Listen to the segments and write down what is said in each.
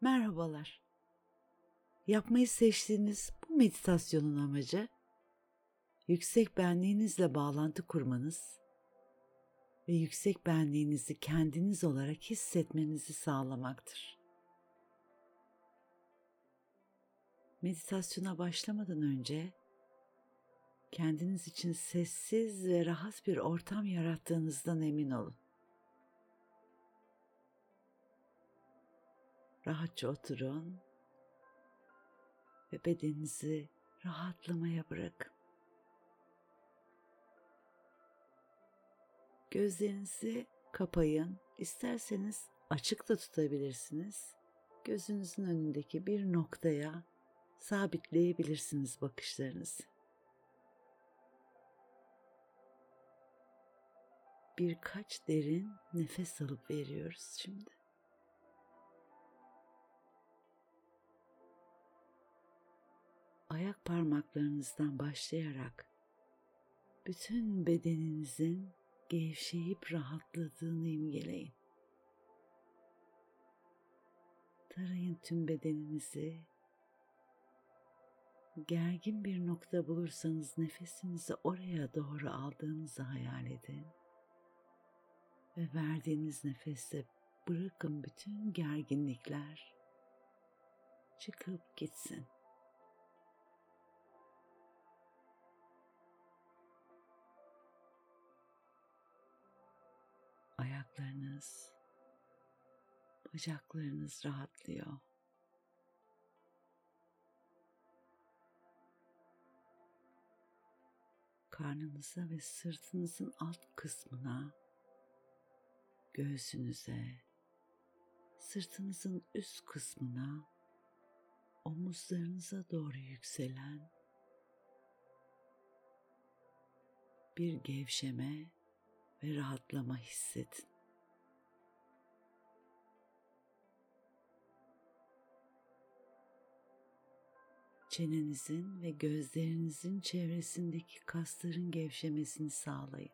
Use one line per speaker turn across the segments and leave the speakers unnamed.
Merhabalar. Yapmayı seçtiğiniz bu meditasyonun amacı yüksek benliğinizle bağlantı kurmanız ve yüksek benliğinizi kendiniz olarak hissetmenizi sağlamaktır. Meditasyona başlamadan önce kendiniz için sessiz ve rahat bir ortam yarattığınızdan emin olun. Rahatça oturun ve bedeninizi rahatlamaya bırakın. Gözlerinizi kapayın. İsterseniz açık da tutabilirsiniz. Gözünüzün önündeki bir noktaya sabitleyebilirsiniz bakışlarınızı. Birkaç derin nefes alıp veriyoruz şimdi. Ayak parmaklarınızdan başlayarak bütün bedeninizin gevşeyip rahatladığını imgeleyin. Tarayın tüm bedeninizi. Gergin bir nokta bulursanız nefesinizi oraya doğru aldığınızı hayal edin. Ve verdiğiniz nefeste bırakın bütün gerginlikler çıkıp gitsin. Ayaklarınız, bacaklarınız rahatlıyor. Karnınıza ve sırtınızın alt kısmına, göğsünüze, sırtınızın üst kısmına, omuzlarınıza doğru yükselen bir gevşeme ve rahatlama hissedin. Çenenizin ve gözlerinizin çevresindeki kasların gevşemesini sağlayın.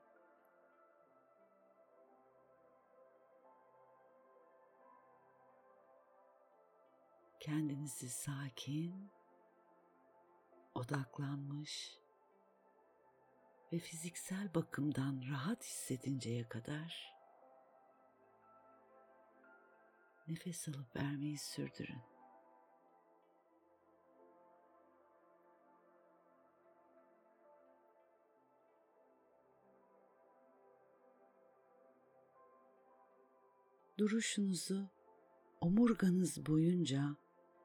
Kendinizi sakin, odaklanmış ve fiziksel bakımdan rahat hissedinceye kadar nefes alıp vermeyi sürdürün. Duruşunuzu omurganız boyunca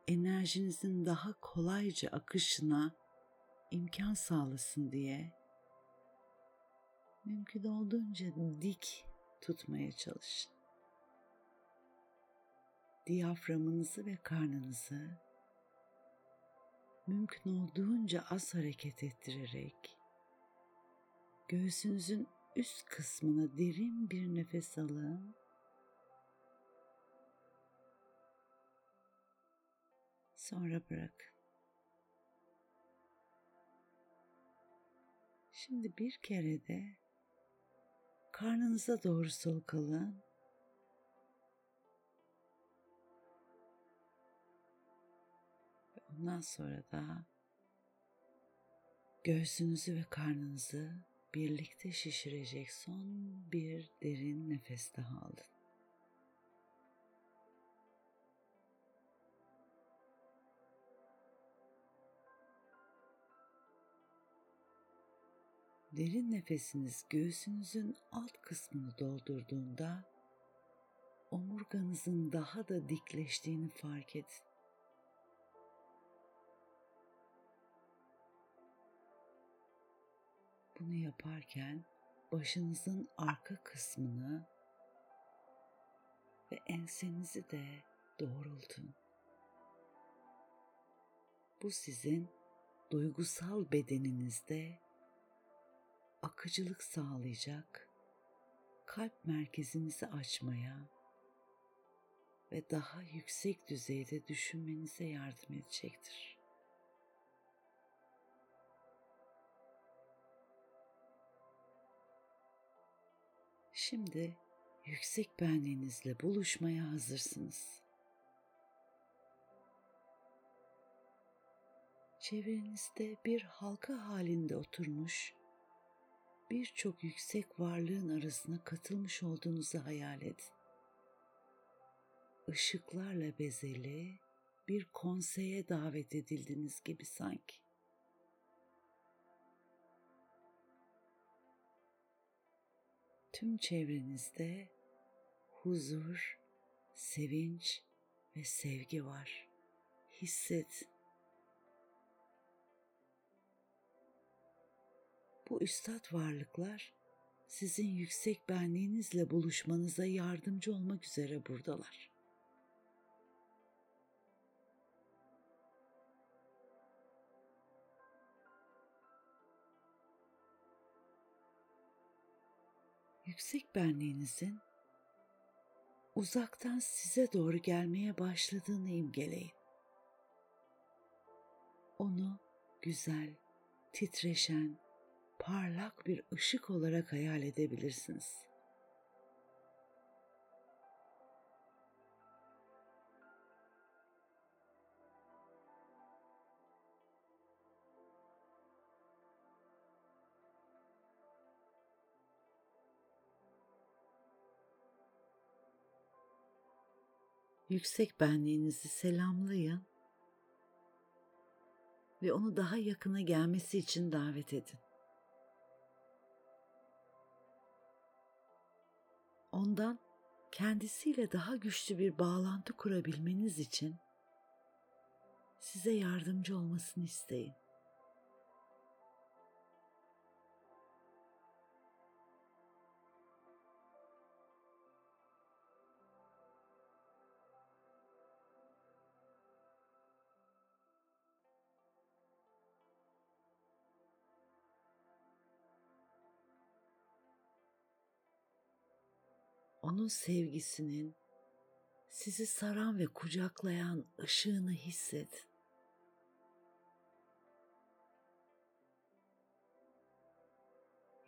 enerjinizin daha kolayca akışına imkan sağlasın diye mümkün olduğunca dik tutmaya çalışın. Diyaframınızı ve karnınızı mümkün olduğunca az hareket ettirerek göğsünüzün üst kısmına derin bir nefes alın. Sonra bırakın. Şimdi bir kere de karnınıza doğru soluklanın. Ondan sonra da göğsünüzü ve karnınızı birlikte şişirecek son bir derin nefes daha alın. Derin nefesiniz göğsünüzün alt kısmını doldurduğunda omurganızın daha da dikleştiğini fark edin. Bunu yaparken başınızın arka kısmını ve ensenizi de doğrultun. Bu sizin duygusal bedeninizde akıcılık sağlayacak kalp merkezinizi açmaya ve daha yüksek düzeyde düşünmenize yardım edecektir. Şimdi yüksek benliğinizle buluşmaya hazırsınız. Çevrenizde bir halka halinde oturmuş birçok yüksek varlığın arasına katılmış olduğunuzu hayal edin. Işıklarla bezeli bir konseye davet edildiniz gibi sanki. Tüm çevrenizde huzur, sevinç ve sevgi var. Hissedin. Bu üstad varlıklar sizin yüksek benliğinizle buluşmanıza yardımcı olmak üzere buradalar. Yüksek benliğinizin uzaktan size doğru gelmeye başladığını imgeleyin. Onu güzel, titreşen, parlak bir ışık olarak hayal edebilirsiniz. Yüksek benliğinizi selamlayın ve onu daha yakına gelmesi için davet edin. Ondan kendisiyle daha güçlü bir bağlantı kurabilmeniz için size yardımcı olmasını isteyin. Onun sevgisinin sizi saran ve kucaklayan ışığını hissedin.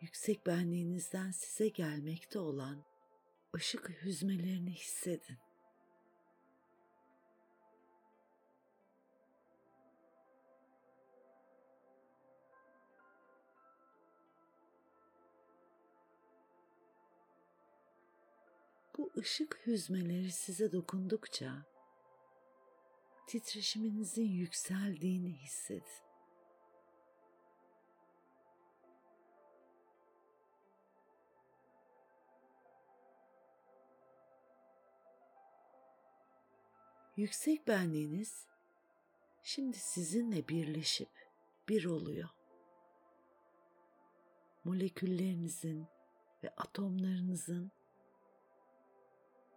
Yüksek benliğinizden size gelmekte olan ışık hüzmelerini hissedin. Bu ışık hüzmeleri size dokundukça titreşiminizin yükseldiğini hissedin. Yüksek benliğiniz şimdi sizinle birleşip bir oluyor. Moleküllerinizin ve atomlarınızın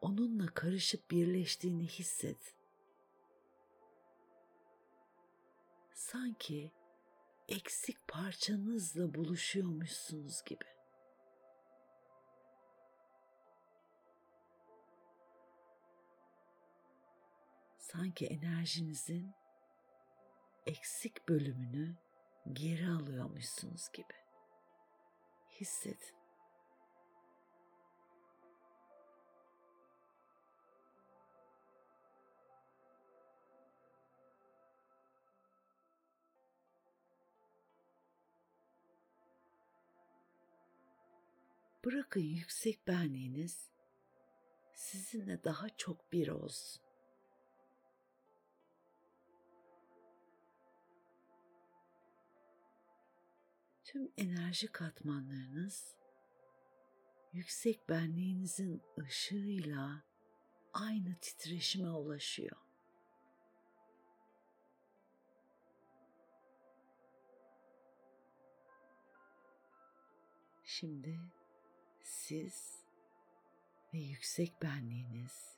onunla karışıp birleştiğini hisset. Sanki eksik parçanızla buluşuyormuşsunuz gibi. Sanki enerjinizin eksik bölümünü geri alıyormuşsunuz gibi. Hissedin. Bırakın yüksek benliğiniz sizinle daha çok bir olsun. Tüm enerji katmanlarınız yüksek benliğinizin ışığıyla aynı titreşime ulaşıyor. Şimdi siz ve yüksek benliğiniz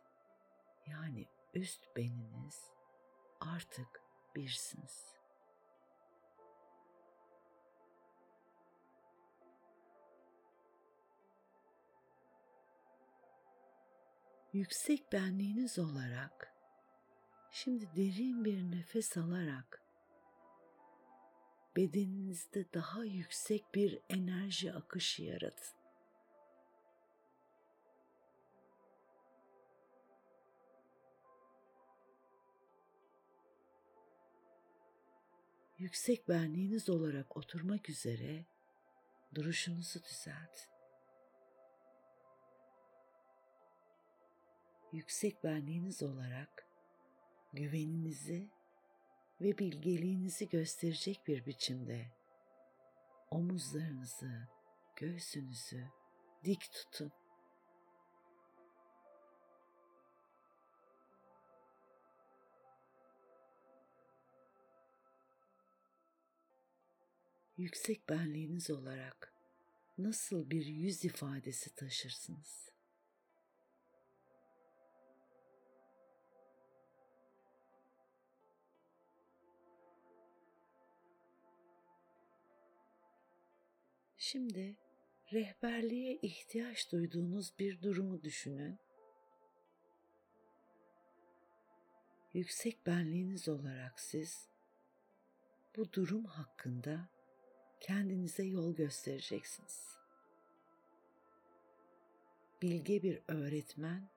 yani üst beniniz artık birsiniz. Yüksek benliğiniz olarak şimdi derin bir nefes alarak bedeninizde daha yüksek bir enerji akışı yaratın. Yüksek benliğiniz olarak oturmak üzere duruşunuzu düzeltin. Yüksek benliğiniz olarak güveninizi ve bilgeliğinizi gösterecek bir biçimde omuzlarınızı, göğsünüzü dik tutun. Yüksek benliğiniz olarak nasıl bir yüz ifadesi taşırsınız? Şimdi rehberliğe ihtiyaç duyduğunuz bir durumu düşünün. Yüksek benliğiniz olarak siz bu durum hakkında kendinize yol göstereceksiniz. Bilge bir öğretmen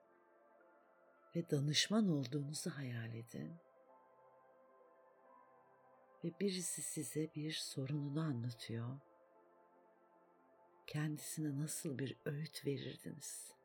ve danışman olduğunuzu hayal edin. Ve birisi size bir sorununu anlatıyor kendisine nasıl bir öğüt verirdiniz?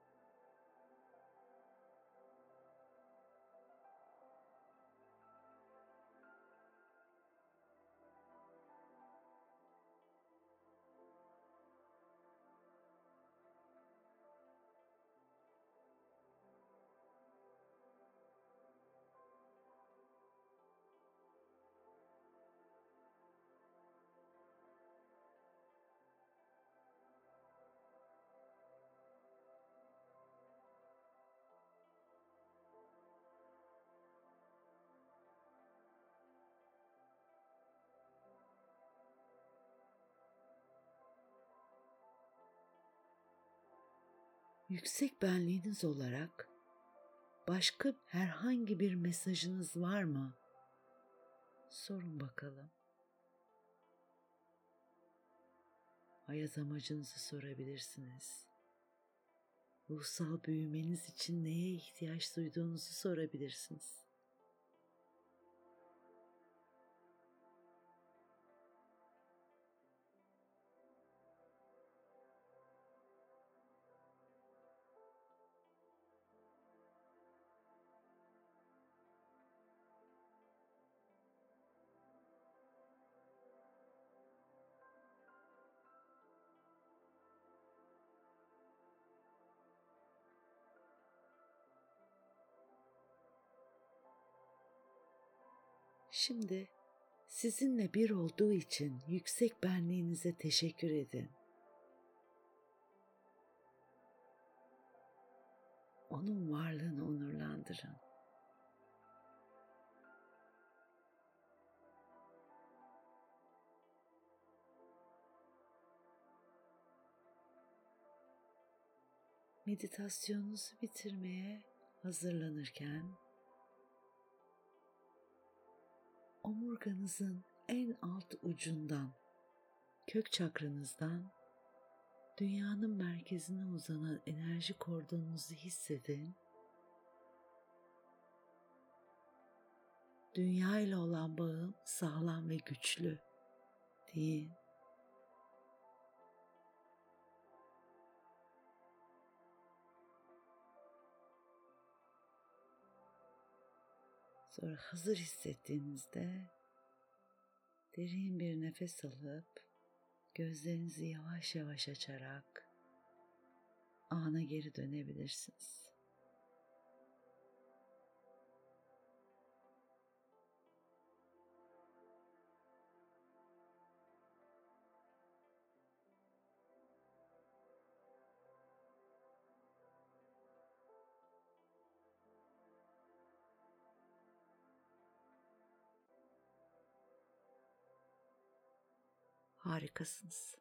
Yüksek benliğiniz olarak başka herhangi bir mesajınız var mı? Sorun bakalım. Hayat amacınızı sorabilirsiniz. Ruhsal büyümeniz için neye ihtiyaç duyduğunuzu sorabilirsiniz. Şimdi sizinle bir olduğu için yüksek benliğinize teşekkür edin. Onun varlığını onurlandırın. Meditasyonunuzu bitirmeye hazırlanırken omurganızın en alt ucundan, kök çakranızdan dünyanın merkezine uzanan enerji kordonunuzu hissedin. Dünya ile olan bağım sağlam ve güçlü deyin. Sonra hazır hissettiğinizde derin bir nefes alıp gözlerinizi yavaş yavaş açarak ana geri dönebilirsiniz. Harikasınız.